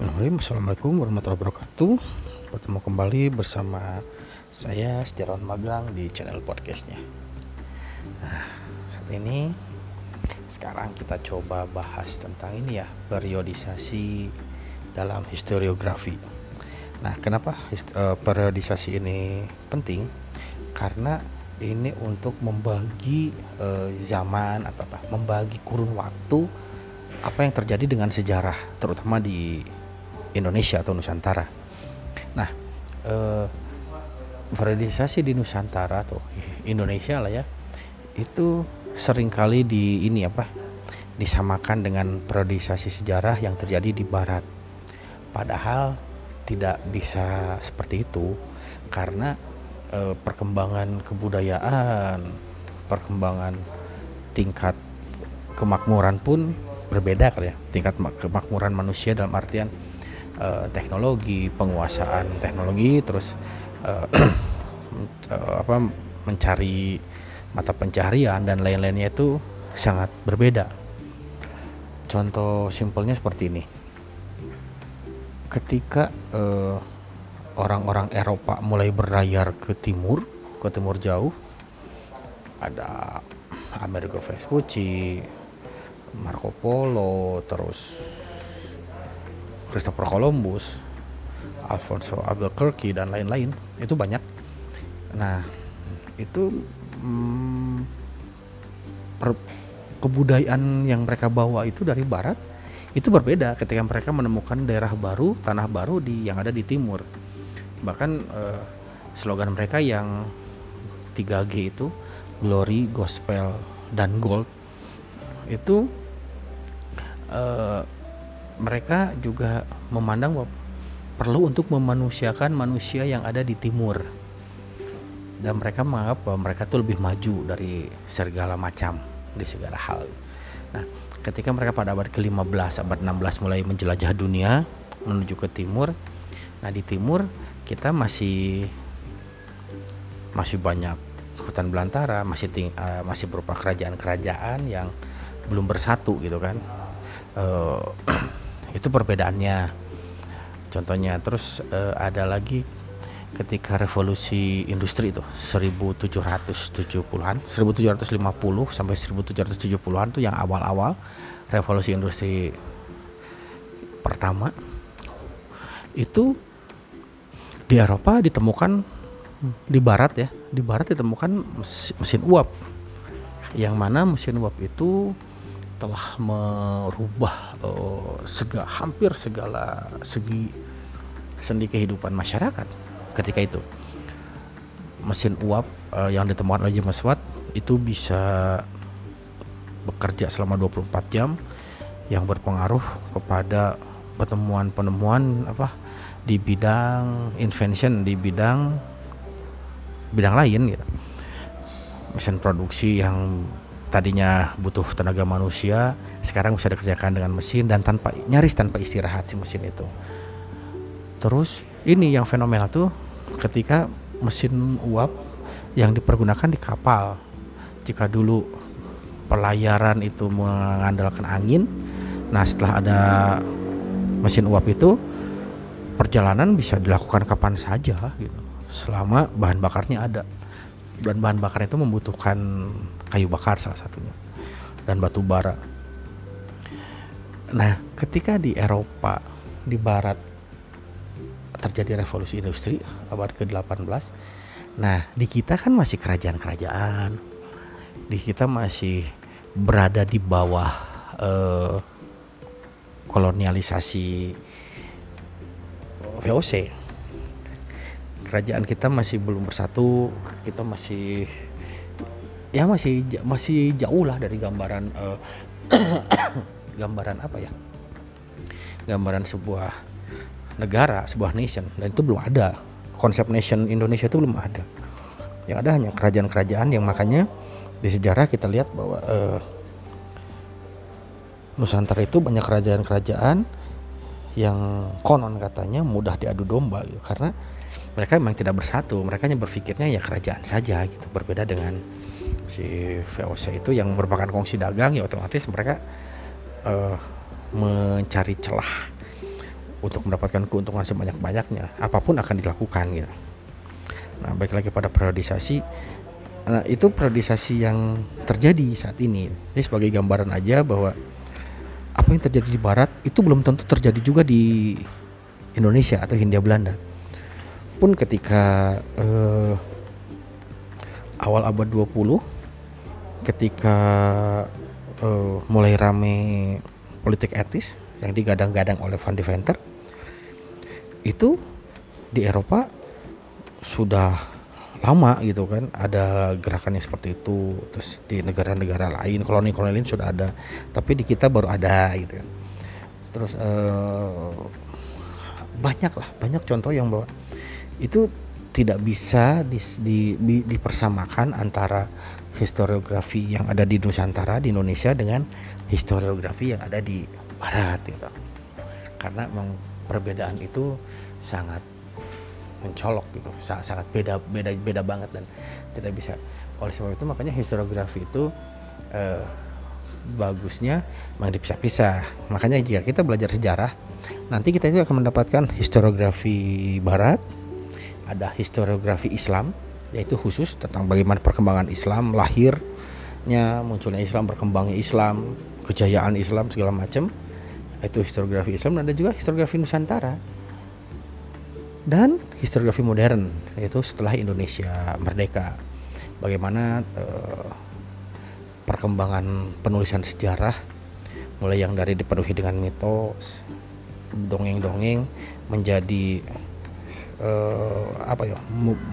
Bismillahirrahmanirrahim. Assalamualaikum warahmatullahi wabarakatuh. Bertemu kembali bersama saya Setiawan Magang di channel podcastnya. Nah saat ini sekarang kita coba bahas tentang ini ya Periodisasi dalam historiografi. Nah kenapa uh, periodisasi ini penting? Karena ini untuk membagi uh, zaman atau apa Membagi kurun waktu apa yang terjadi dengan sejarah terutama di Indonesia atau Nusantara. Nah, eh, di Nusantara atau Indonesia lah ya, itu sering kali di ini apa disamakan dengan periodisasi sejarah yang terjadi di Barat. Padahal tidak bisa seperti itu karena eh, perkembangan kebudayaan, perkembangan tingkat kemakmuran pun berbeda kali ya tingkat kemakmuran manusia dalam artian uh, teknologi, penguasaan teknologi, terus uh, uh, apa mencari mata pencaharian dan lain-lainnya itu sangat berbeda. Contoh simpelnya seperti ini. Ketika orang-orang uh, Eropa mulai berlayar ke timur, ke timur jauh, ada Amerigo Vespucci, Marco Polo, terus Christopher Columbus, Alfonso Albuquerque dan lain-lain itu banyak. Nah itu hmm, per, kebudayaan yang mereka bawa itu dari barat itu berbeda ketika mereka menemukan daerah baru, tanah baru di yang ada di timur. Bahkan eh, slogan mereka yang 3G itu glory, gospel dan gold itu eh, mereka juga memandang bahwa perlu untuk memanusiakan manusia yang ada di timur dan mereka menganggap bahwa mereka itu lebih maju dari segala macam di segala hal. Nah, ketika mereka pada abad ke-15, abad 16 mulai menjelajah dunia menuju ke timur. Nah, di timur kita masih masih banyak hutan belantara, masih ting, uh, masih berupa kerajaan-kerajaan yang belum bersatu gitu kan. Uh, itu perbedaannya. Contohnya terus uh, ada lagi ketika revolusi industri itu 1770-an 1750 sampai 1770-an tuh yang awal-awal revolusi industri pertama itu di Eropa ditemukan di barat ya di barat ditemukan mesin uap. Yang mana mesin uap itu telah merubah uh, sega, hampir segala segi sendi kehidupan masyarakat ketika itu. Mesin uap uh, yang ditemukan oleh James Watt itu bisa bekerja selama 24 jam yang berpengaruh kepada penemuan-penemuan apa di bidang invention di bidang bidang lain gitu. Mesin produksi yang tadinya butuh tenaga manusia sekarang bisa dikerjakan dengan mesin dan tanpa nyaris tanpa istirahat si mesin itu. Terus ini yang fenomenal tuh ketika mesin uap yang dipergunakan di kapal. Jika dulu pelayaran itu mengandalkan angin nah setelah ada mesin uap itu perjalanan bisa dilakukan kapan saja gitu. Selama bahan bakarnya ada. Dan bahan bakar itu membutuhkan kayu bakar salah satunya dan batu bara. Nah, ketika di Eropa di barat terjadi revolusi industri abad ke-18. Nah, di kita kan masih kerajaan-kerajaan. Di kita masih berada di bawah eh, kolonialisasi VOC kerajaan kita masih belum bersatu kita masih ya masih masih jauh lah dari gambaran uh, gambaran apa ya? Gambaran sebuah negara sebuah nation dan itu belum ada. Konsep nation Indonesia itu belum ada. Yang ada hanya kerajaan-kerajaan yang makanya di sejarah kita lihat bahwa uh, Nusantara itu banyak kerajaan-kerajaan yang konon katanya mudah diadu domba gitu. karena mereka memang tidak bersatu mereka hanya berpikirnya ya kerajaan saja gitu. Berbeda dengan si VOC itu yang merupakan kongsi dagang ya otomatis mereka uh, mencari celah untuk mendapatkan keuntungan sebanyak-banyaknya apa pun akan dilakukan gitu. Nah baik lagi pada periodisasi. Nah itu periodisasi yang terjadi saat ini. Ini sebagai gambaran aja bahwa apa yang terjadi di barat itu belum tentu terjadi juga di Indonesia atau Hindia Belanda. Pun ketika eh, awal abad 20 ketika eh, mulai rame politik etis yang digadang-gadang oleh Van Deventer itu di Eropa sudah lama gitu kan ada gerakan yang seperti itu terus di negara-negara lain koloni-koloni lain sudah ada tapi di kita baru ada gitu kan. Terus uh, banyak lah banyak contoh yang bahwa itu tidak bisa di, di, di, dipersamakan antara historiografi yang ada di Nusantara di Indonesia dengan historiografi yang ada di Barat gitu. Karena memang perbedaan itu sangat mencolok gitu. Sangat beda beda beda banget dan tidak bisa. Oleh sebab itu makanya historiografi itu eh, bagusnya memang dipisah-pisah. Makanya jika kita belajar sejarah nanti kita itu akan mendapatkan historiografi barat ada historiografi Islam yaitu khusus tentang bagaimana perkembangan Islam lahirnya munculnya Islam berkembangnya Islam kejayaan Islam segala macam. Itu historiografi Islam dan ada juga historiografi Nusantara. Dan historiografi modern yaitu setelah Indonesia merdeka. Bagaimana uh, perkembangan penulisan sejarah mulai yang dari dipenuhi dengan mitos dongeng-dongeng menjadi uh, apa ya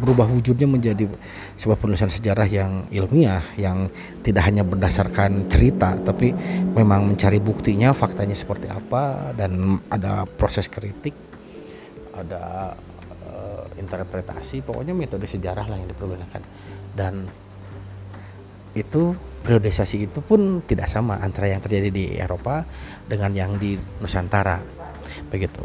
berubah wujudnya menjadi sebuah penulisan sejarah yang ilmiah yang tidak hanya berdasarkan cerita tapi memang mencari buktinya faktanya seperti apa dan ada proses kritik ada uh, interpretasi pokoknya metode sejarah lah yang dipergunakan. Dan itu periodisasi itu pun tidak sama antara yang terjadi di Eropa dengan yang di Nusantara begitu.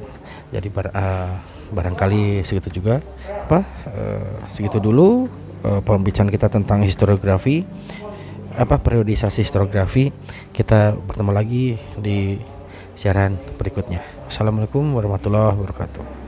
Jadi bar, uh, barangkali segitu juga. Apa uh, segitu dulu uh, pembicaraan kita tentang historiografi apa periodisasi historiografi. Kita bertemu lagi di siaran berikutnya. Assalamualaikum warahmatullahi wabarakatuh